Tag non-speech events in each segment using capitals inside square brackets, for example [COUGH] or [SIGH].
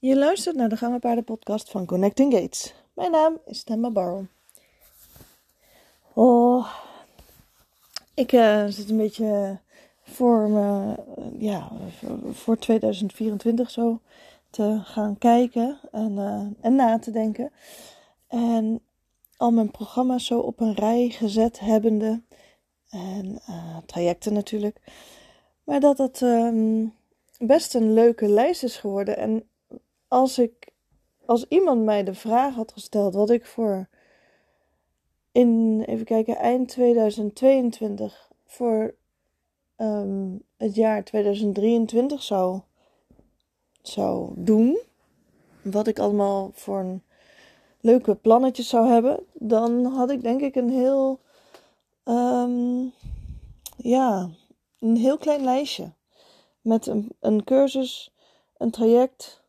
Je luistert naar de Gangenpaarden podcast van Connecting Gates. Mijn naam is Temma Barrel. Oh, ik uh, zit een beetje voor, me, ja, voor 2024 zo te gaan kijken en, uh, en na te denken. En al mijn programma's zo op een rij gezet hebbende. En trajecten natuurlijk. Maar dat dat um, best een leuke lijst is geworden. En als ik, als iemand mij de vraag had gesteld wat ik voor in, even kijken, eind 2022 voor um, het jaar 2023 zou, zou doen, wat ik allemaal voor een leuke plannetjes zou hebben, dan had ik denk ik een heel, um, ja, een heel klein lijstje met een, een cursus, een traject,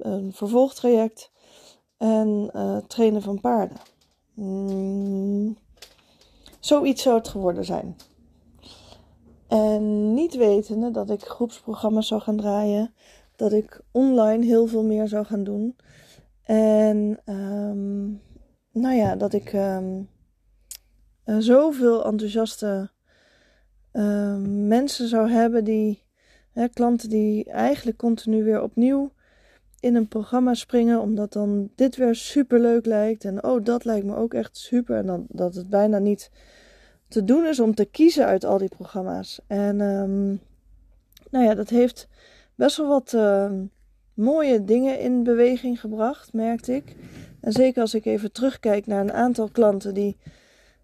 een vervolgtraject en uh, trainen van paarden. Mm, zoiets zou het geworden zijn. En niet wetende dat ik groepsprogramma's zou gaan draaien, dat ik online heel veel meer zou gaan doen. En um, nou ja, dat ik um, zoveel enthousiaste uh, mensen zou hebben die, klanten die eigenlijk continu weer opnieuw in een programma springen, omdat dan dit weer super leuk lijkt. En oh, dat lijkt me ook echt super. En dan, dat het bijna niet te doen is om te kiezen uit al die programma's. En um, nou ja, dat heeft best wel wat uh, mooie dingen in beweging gebracht, merkte ik. En zeker als ik even terugkijk naar een aantal klanten die,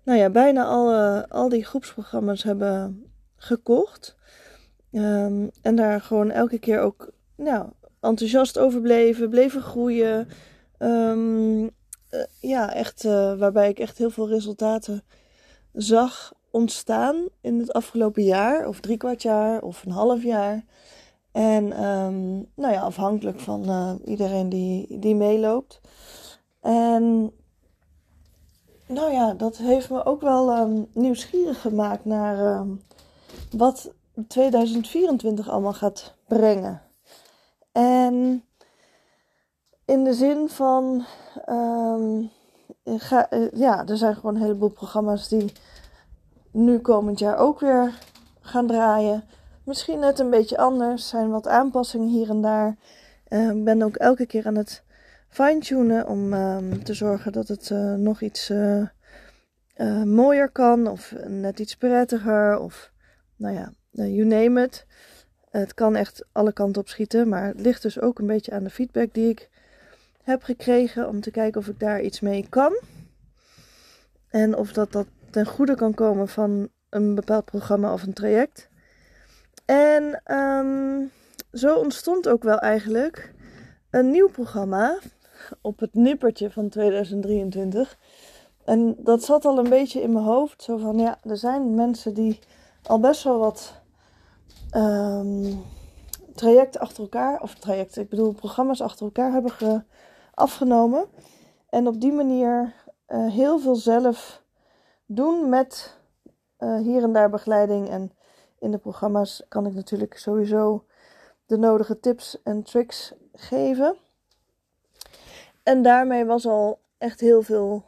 nou ja, bijna alle, al die groepsprogramma's hebben gekocht. Um, en daar gewoon elke keer ook, nou, enthousiast over bleven, groeien. Um, uh, ja, echt, uh, waarbij ik echt heel veel resultaten zag ontstaan in het afgelopen jaar, of drie kwart jaar, of een half jaar. En um, nou ja, afhankelijk van uh, iedereen die, die meeloopt. En nou ja, dat heeft me ook wel um, nieuwsgierig gemaakt naar wat 2024 allemaal gaat brengen. En in de zin van, um, ga, uh, ja, er zijn gewoon een heleboel programma's die nu komend jaar ook weer gaan draaien. Misschien net een beetje anders, zijn wat aanpassingen hier en daar. Ik uh, ben ook elke keer aan het fine-tunen om um, te zorgen dat het uh, nog iets uh, mooier kan of net iets prettiger of nou ja, you name it. Het kan echt alle kanten op schieten, maar het ligt dus ook een beetje aan de feedback die ik heb gekregen om te kijken of ik daar iets mee kan. En of dat, dat ten goede kan komen van een bepaald programma of een traject. En um, zo ontstond ook wel eigenlijk een nieuw programma op het nippertje van 2023. En dat zat al een beetje in mijn hoofd. Zo van ja, er zijn mensen die al best wel wat um, trajecten achter elkaar, of trajecten, ik bedoel programma's achter elkaar hebben ge, afgenomen. En op die manier uh, heel veel zelf doen met uh, hier en daar begeleiding. En in de programma's kan ik natuurlijk sowieso de nodige tips en tricks geven. En daarmee was al echt heel veel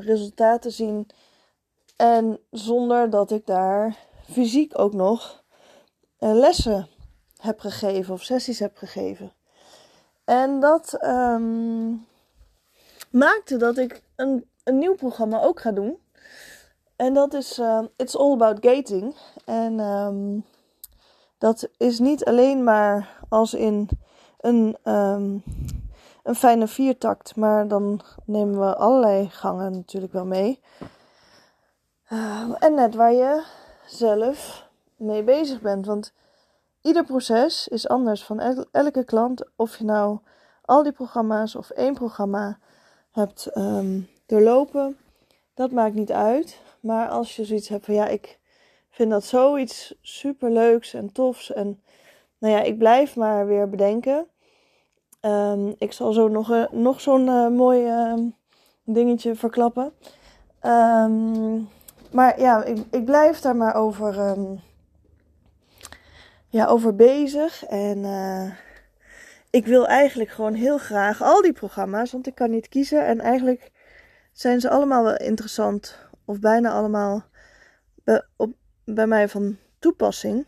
resultaten zien. En zonder dat ik daar fysiek ook nog lessen heb gegeven of sessies heb gegeven. En dat um, maakte dat ik een, een nieuw programma ook ga doen. En dat is uh, It's All About Gating. En um, dat is niet alleen maar als in een, een fijne viertakt, maar dan nemen we allerlei gangen natuurlijk wel mee. En net waar je zelf mee bezig bent. Want ieder proces is anders van el elke klant. Of je nou al die programma's of één programma hebt um, doorlopen, dat maakt niet uit. Maar als je zoiets hebt van ja, ik vind dat zoiets superleuks en tofs. En nou ja, ik blijf maar weer bedenken. Um, ik zal zo nog, uh, nog zo'n uh, mooi uh, dingetje verklappen. Maar ja, ik, ik blijf daar maar over, ja, over bezig. En uh, ik wil eigenlijk gewoon heel graag al die programma's, want ik kan niet kiezen. En eigenlijk zijn ze allemaal wel interessant, of bijna allemaal bij, op, bij mij van toepassing.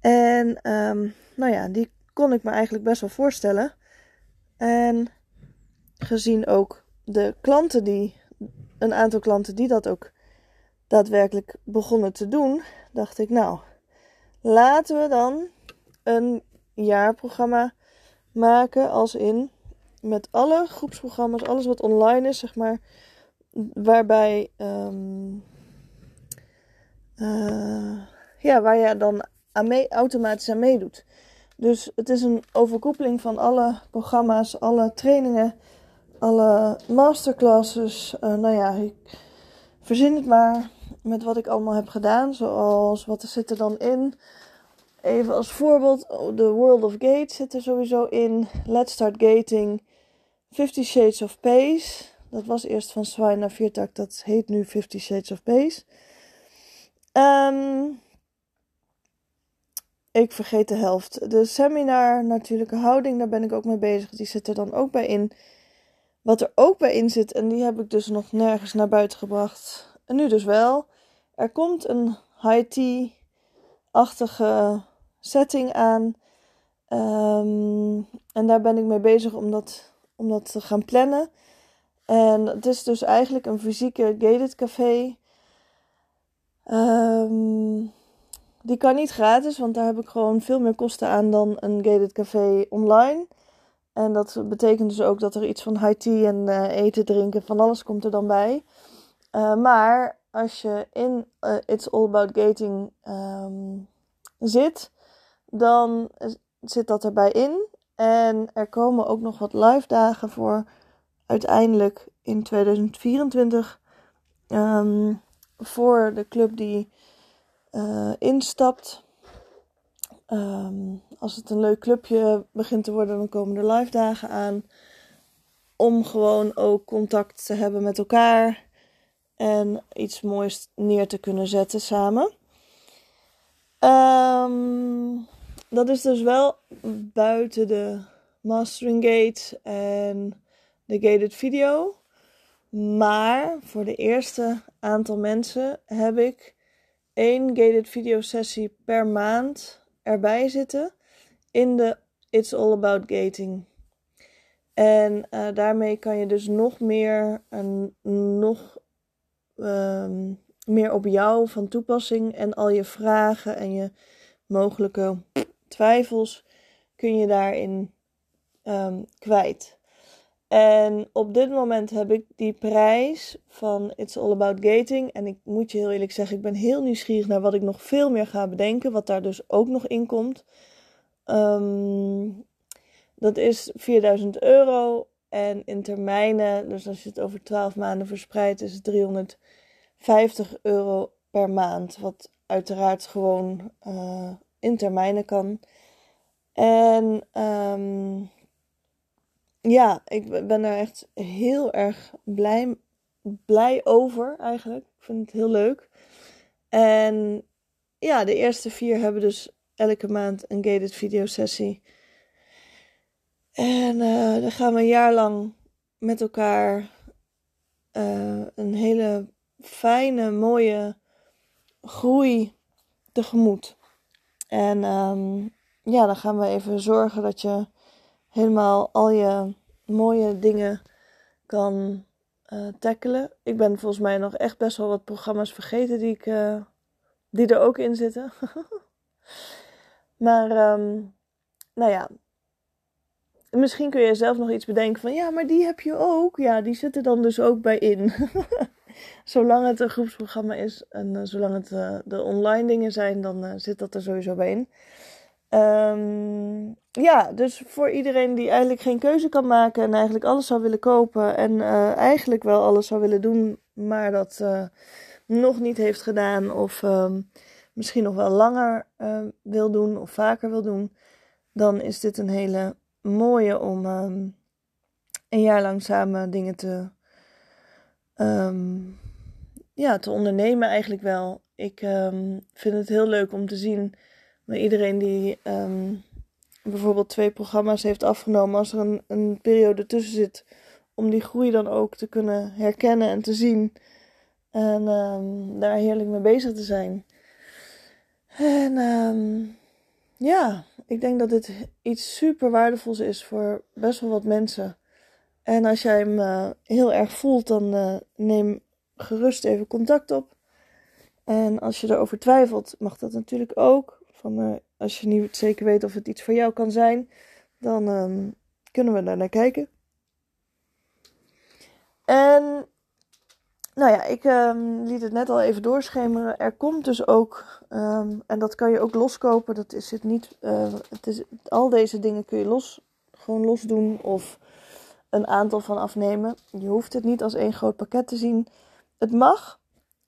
En ehm, nou ja, die kon ik me eigenlijk best wel voorstellen. En gezien ook de klanten die, een aantal klanten die dat ook daadwerkelijk begonnen te doen, dacht ik, nou, laten we dan een jaarprogramma maken als in met alle groepsprogramma's, alles wat online is, zeg maar, waarbij ehm, uh, ja, waar je dan aan mee, automatisch aan meedoet. Dus het is een overkoepeling van alle programma's, alle trainingen, alle masterclasses. Uh, nou ja, ik verzin het maar met wat ik allemaal heb gedaan. Zoals wat er zit er dan in. Even als voorbeeld, The World of Gates zit er sowieso in. Let's Start Gating. Fifty Shades of Pace. Dat was eerst van Swine naar Viertak. Dat heet nu Fifty Shades of Pace. Um, ik vergeet de helft. De seminar Natuurlijke Houding, daar ben ik ook mee bezig. Die zit er dan ook bij in. Wat er ook bij in zit, en die heb ik dus nog nergens naar buiten gebracht. En nu dus wel. Er komt een high-tea-achtige setting aan. Um, en daar ben ik mee bezig om dat, om dat te gaan plannen. En het is dus eigenlijk een fysieke gated café Um, die kan niet gratis, want daar heb ik gewoon veel meer kosten aan dan een gated café online. En dat betekent dus ook dat er iets van high tea en uh, eten, drinken, van alles komt er dan bij. Uh, maar als je in uh, It's All About Gating um, zit, dan zit dat erbij in. En er komen ook nog wat live dagen voor uiteindelijk in 2024. Um, voor de club die uh, instapt. Um, als het een leuk clubje begint te worden, dan komen er live dagen aan. Om gewoon ook contact te hebben met elkaar. En iets moois neer te kunnen zetten samen. Um, dat is dus wel buiten de mastering gate en de gated video. Maar voor de eerste aantal mensen heb ik één gated video sessie per maand erbij zitten in de It's All About Gating. En uh, daarmee kan je dus nog meer, en nog um, meer op jou van toepassing en al je vragen en je mogelijke twijfels kun je daarin um, kwijt. En op dit moment heb ik die prijs van It's All About Gating. En ik moet je heel eerlijk zeggen, ik ben heel nieuwsgierig naar wat ik nog veel meer ga bedenken. Wat daar dus ook nog in komt. Um, dat is 4000 euro. En in termijnen, dus als je het over 12 maanden verspreidt, is het 350 euro per maand. Wat uiteraard gewoon uh, in termijnen kan. En um, ja, ik ben er echt heel erg blij, blij over eigenlijk. Ik vind het heel leuk. En ja, de eerste vier hebben dus elke maand een gated video sessie. En uh, dan gaan we een jaar lang met elkaar uh, een hele fijne, mooie groei tegemoet. En um, ja, dan gaan we even zorgen dat je helemaal al je mooie dingen kan uh, tackelen. Ik ben volgens mij nog echt best wel wat programma's vergeten die, ik, die er ook in zitten. [LAUGHS] maar, um, nou ja. Misschien kun je zelf nog iets bedenken van ja, maar die heb je ook. Ja, die zitten dan dus ook bij in. [LAUGHS] zolang het een groepsprogramma is en uh, zolang het de online dingen zijn, dan zit dat er sowieso bij in. Um, ja, dus voor iedereen die eigenlijk geen keuze kan maken en eigenlijk alles zou willen kopen en eigenlijk wel alles zou willen doen, maar dat nog niet heeft gedaan of um, misschien nog wel langer wil doen of vaker wil doen, dan is dit een hele mooie om um, een jaar lang samen dingen te, um, ja, te ondernemen eigenlijk wel. Ik vind het heel leuk om te zien maar iedereen die bijvoorbeeld twee programma's heeft afgenomen, als er een, een periode tussen zit, om die groei dan ook te kunnen herkennen en te zien. En daar heerlijk mee bezig te zijn. En ja, ik denk dat dit iets super waardevols is voor best wel wat mensen. En als jij hem uh, heel erg voelt, dan uh, neem gerust even contact op. En als je erover twijfelt, mag dat natuurlijk ook. Van, uh, als je niet zeker weet of het iets voor jou kan zijn, dan um, kunnen we daar naar kijken. En nou ja, ik um, liet het net al even doorschemeren. Er komt dus ook, um, en dat kan je ook loskopen. Dat is het niet. Uh, het is, al deze dingen kun je los, gewoon los doen of een aantal van afnemen. Je hoeft het niet als één groot pakket te zien. Het mag,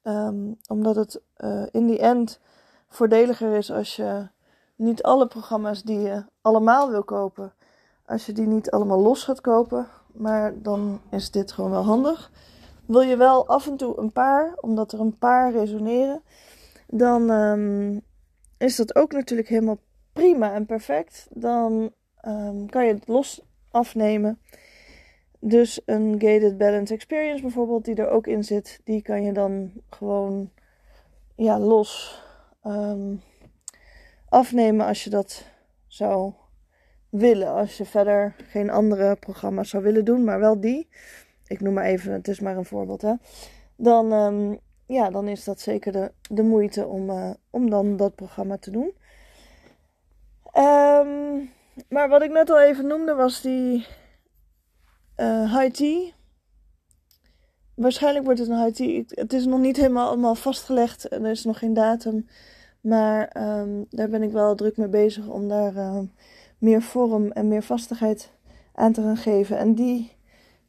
um, omdat het uh, in die end voordeliger is als je niet alle programma's die je allemaal wil kopen, als je die niet allemaal los gaat kopen. Maar dan is dit gewoon wel handig. Wil je wel af en toe een paar, omdat er een paar resoneren, dan um, is dat ook natuurlijk helemaal prima en perfect. Dan um, kan je het los afnemen. Dus een gated balance experience bijvoorbeeld, die er ook in zit, die kan je dan gewoon ja, los um, afnemen als je dat zou willen. Als je verder geen andere programma's zou willen doen, maar wel die ik noem maar even, het is maar een voorbeeld, hè. Dan, um, ja, dan is dat zeker de, de moeite om, uh, om dan dat programma te doen. Um, maar wat ik net al even noemde was die uh, high tea. Waarschijnlijk wordt het een high tea. Het is nog niet helemaal allemaal vastgelegd en er is nog geen datum. Maar um, daar ben ik wel druk mee bezig om daar meer vorm en meer vastigheid aan te gaan geven. En die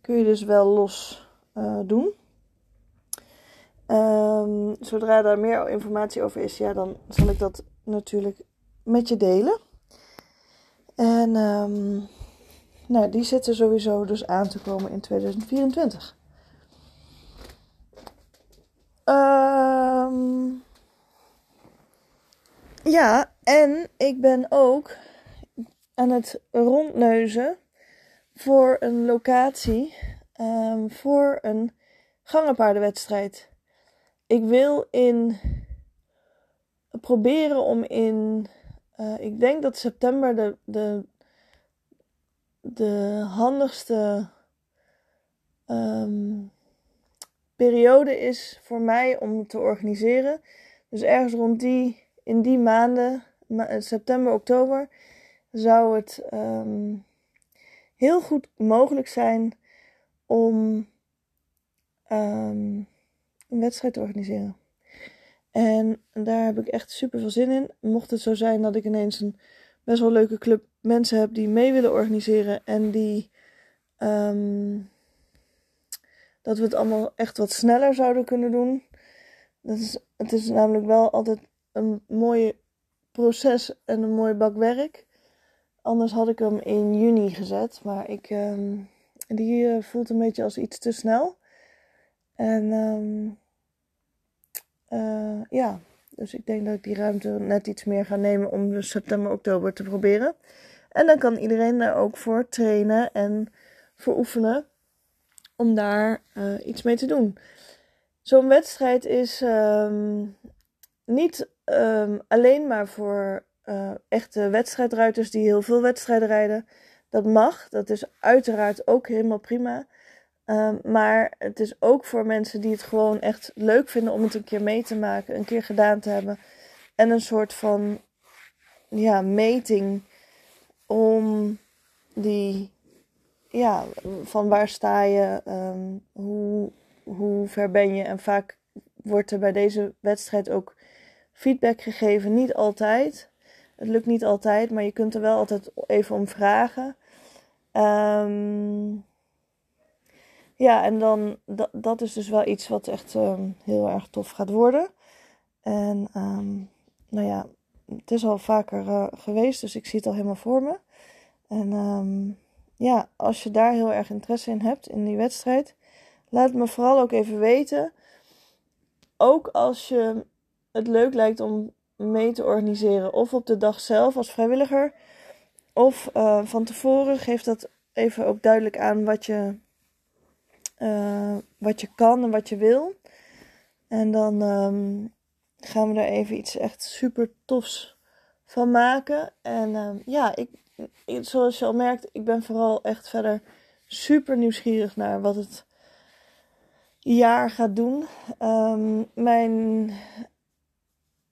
kun je dus wel los uh, doen. Um, zodra daar meer informatie over is, ja, dan zal ik dat natuurlijk met je delen. En um, nou, die zitten sowieso dus aan te komen in 2024. Um, ehm, ja, en ik ben ook aan het rondneuzen voor een locatie um, voor een gangenpaardenwedstrijd. Ik wil in proberen om in, uh, ik denk dat september de, de, de handigste um, periode is voor mij om te organiseren. Dus ergens rond die, in die maanden, september, oktober, zou het um, heel goed mogelijk zijn om um, een wedstrijd te organiseren. En daar heb ik echt super veel zin in. Mocht het zo zijn dat ik ineens een best wel leuke club mensen heb die mee willen organiseren en die. Um, dat we het allemaal echt wat sneller zouden kunnen doen. Dat is, het is namelijk wel altijd een mooi proces en een mooi bak werk. Anders had ik hem in juni gezet. Maar ik, um, die uh, voelt een beetje als iets te snel. En um, uh, ja, dus ik denk dat ik die ruimte net iets meer ga nemen om september, oktober te proberen. En dan kan iedereen daar ook voor trainen en voor oefenen om daar uh, iets mee te doen. Zo'n wedstrijd is um, niet alleen maar voor uh, echte wedstrijdruiters die heel veel wedstrijden rijden. Dat mag, dat is uiteraard ook helemaal prima. Uh, maar het is ook voor mensen die het gewoon echt leuk vinden om het een keer mee te maken, een keer gedaan te hebben. En een soort van ja, meting om die, ja, van waar sta je, um, hoe, hoe ver ben je. En vaak wordt er bij deze wedstrijd ook feedback gegeven, niet altijd. Het lukt niet altijd, maar je kunt er wel altijd even om vragen. Um, ja, en dan dat, is dus wel iets wat echt um, heel erg tof gaat worden. En um, nou ja, het is al vaker uh, geweest, dus ik zie het al helemaal voor me. En ja, als je daar heel erg interesse in hebt, in die wedstrijd, laat me vooral ook even weten. Ook als je het leuk lijkt om mee te organiseren. Of op de dag zelf als vrijwilliger. of uh, van tevoren geef dat even ook duidelijk aan wat je, uh, wat je kan en wat je wil. En dan um, gaan we er even iets echt super tofs van maken. En uh, ja, ik, zoals je al merkt, ik ben vooral echt verder super nieuwsgierig naar wat het jaar gaat doen. Um, mijn.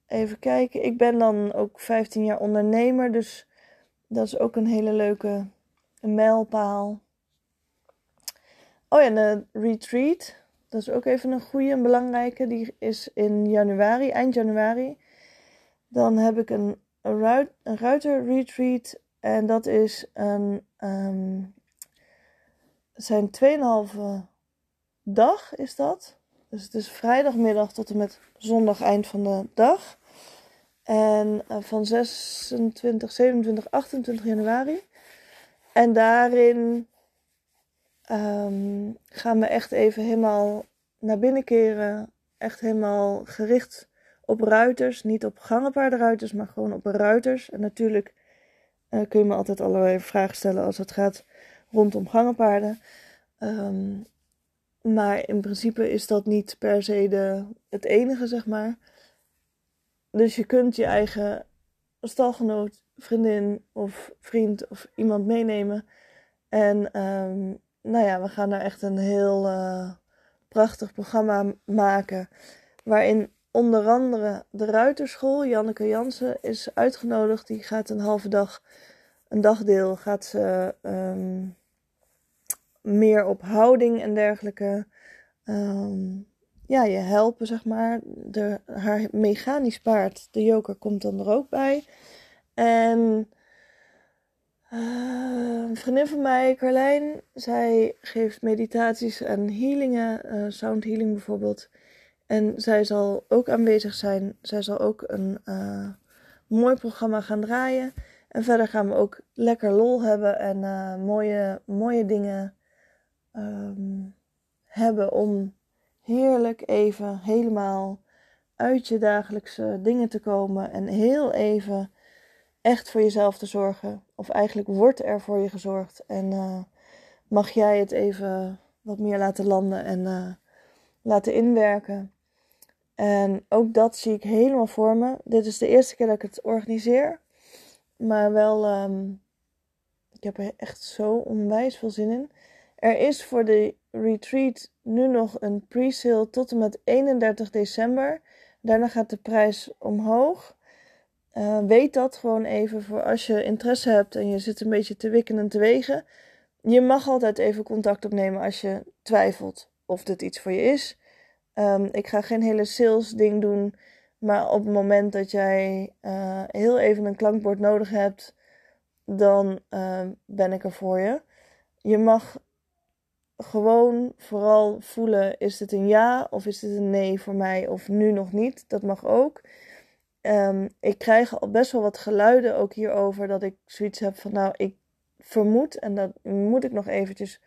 Even kijken. Ik ben dan ook 15 jaar ondernemer. Dus dat is ook een hele leuke mijlpaal. Oh ja, de retreat. Dat is ook even een goede en belangrijke. Die is in januari, eind januari. Dan heb ik een, een, ruiter retreat. En dat is een. Um, zijn 2,5 dag is dat. Dus het is vrijdagmiddag tot en met zondag eind van de dag. En uh, van 26, 27, 28 januari. En daarin um, gaan we echt even helemaal naar binnen keren. Echt helemaal gericht op ruiters. Niet op gangenpaardenruiters, maar gewoon op ruiters. En natuurlijk uh, kun je me altijd allerlei vragen stellen als het gaat rondom gangenpaarden. Um, maar in principe is dat niet per se de, het enige, zeg maar. Dus je kunt je eigen stalgenoot, vriendin of vriend of iemand meenemen. En um, nou ja, we gaan daar echt een heel uh, prachtig programma maken. Waarin onder andere de Ruiterschool, Janneke Jansen, is uitgenodigd. Die gaat een halve dag, een dagdeel, gaat ze um, meer op houding en dergelijke. Um, ja, je helpen, zeg maar. De, haar mechanisch paard, de joker, komt dan er ook bij. En uh, een vriendin van mij, Carlijn, zij geeft meditaties en healingen, uh, sound healing bijvoorbeeld. En zij zal ook aanwezig zijn. Zij zal ook een uh, mooi programma gaan draaien. En verder gaan we ook lekker lol hebben en mooie, mooie dingen um, hebben om heerlijk even helemaal uit je dagelijkse dingen te komen en heel even echt voor jezelf te zorgen. Of eigenlijk wordt er voor je gezorgd en uh, mag jij het even wat meer laten landen en uh, laten inwerken. En ook dat zie ik helemaal voor me. Dit is de eerste keer dat ik het organiseer. Maar wel, um, ik heb er echt zo onwijs veel zin in. Er is voor de retreat nu nog een pre-sale tot en met 31 december. Daarna gaat de prijs omhoog. Uh, weet dat gewoon even voor als je interesse hebt en je zit een beetje te wikken en te wegen. Je mag altijd even contact opnemen als je twijfelt of dit iets voor je is. Um, ik ga geen hele sales ding doen, maar op het moment dat jij uh, heel even een klankbord nodig hebt, dan uh, ben ik er voor je. Je mag gewoon vooral voelen: is dit een ja of is dit een nee voor mij of nu nog niet? Dat mag ook. Um, ik krijg al best wel wat geluiden ook hierover dat ik zoiets heb van: nou, ik vermoed en dat moet ik nog eventjes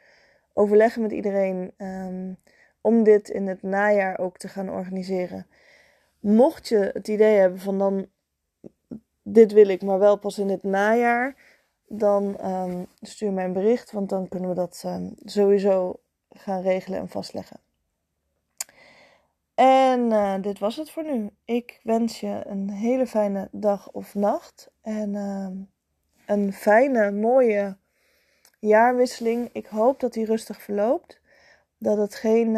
overleggen met iedereen um, om dit in het najaar ook te gaan organiseren. Mocht je het idee hebben van dan dit wil ik, maar wel pas in het najaar dan um, stuur mij een bericht, want dan kunnen we dat um, sowieso gaan regelen en vastleggen. En uh, dit was het voor nu. Ik wens je een hele fijne dag of nacht en uh, een fijne, mooie jaarwisseling. Ik hoop dat die rustig verloopt. Dat het geen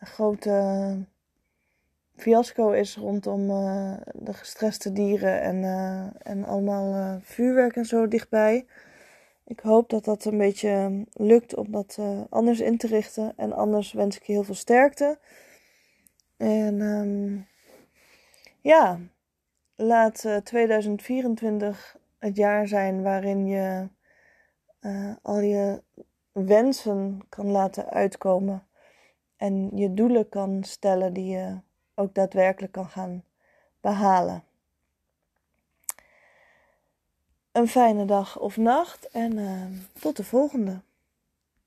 grote fiasco is rondom uh, de gestreste dieren en, uh, en allemaal uh, vuurwerk en zo dichtbij. Ik hoop dat dat een beetje lukt om dat anders in te richten. En anders wens ik je heel veel sterkte. En um, ja, laat 2024 het jaar zijn waarin je al je wensen kan laten uitkomen. En je doelen kan stellen die je ook daadwerkelijk kan gaan behalen. Een fijne dag of nacht en uh, tot de volgende.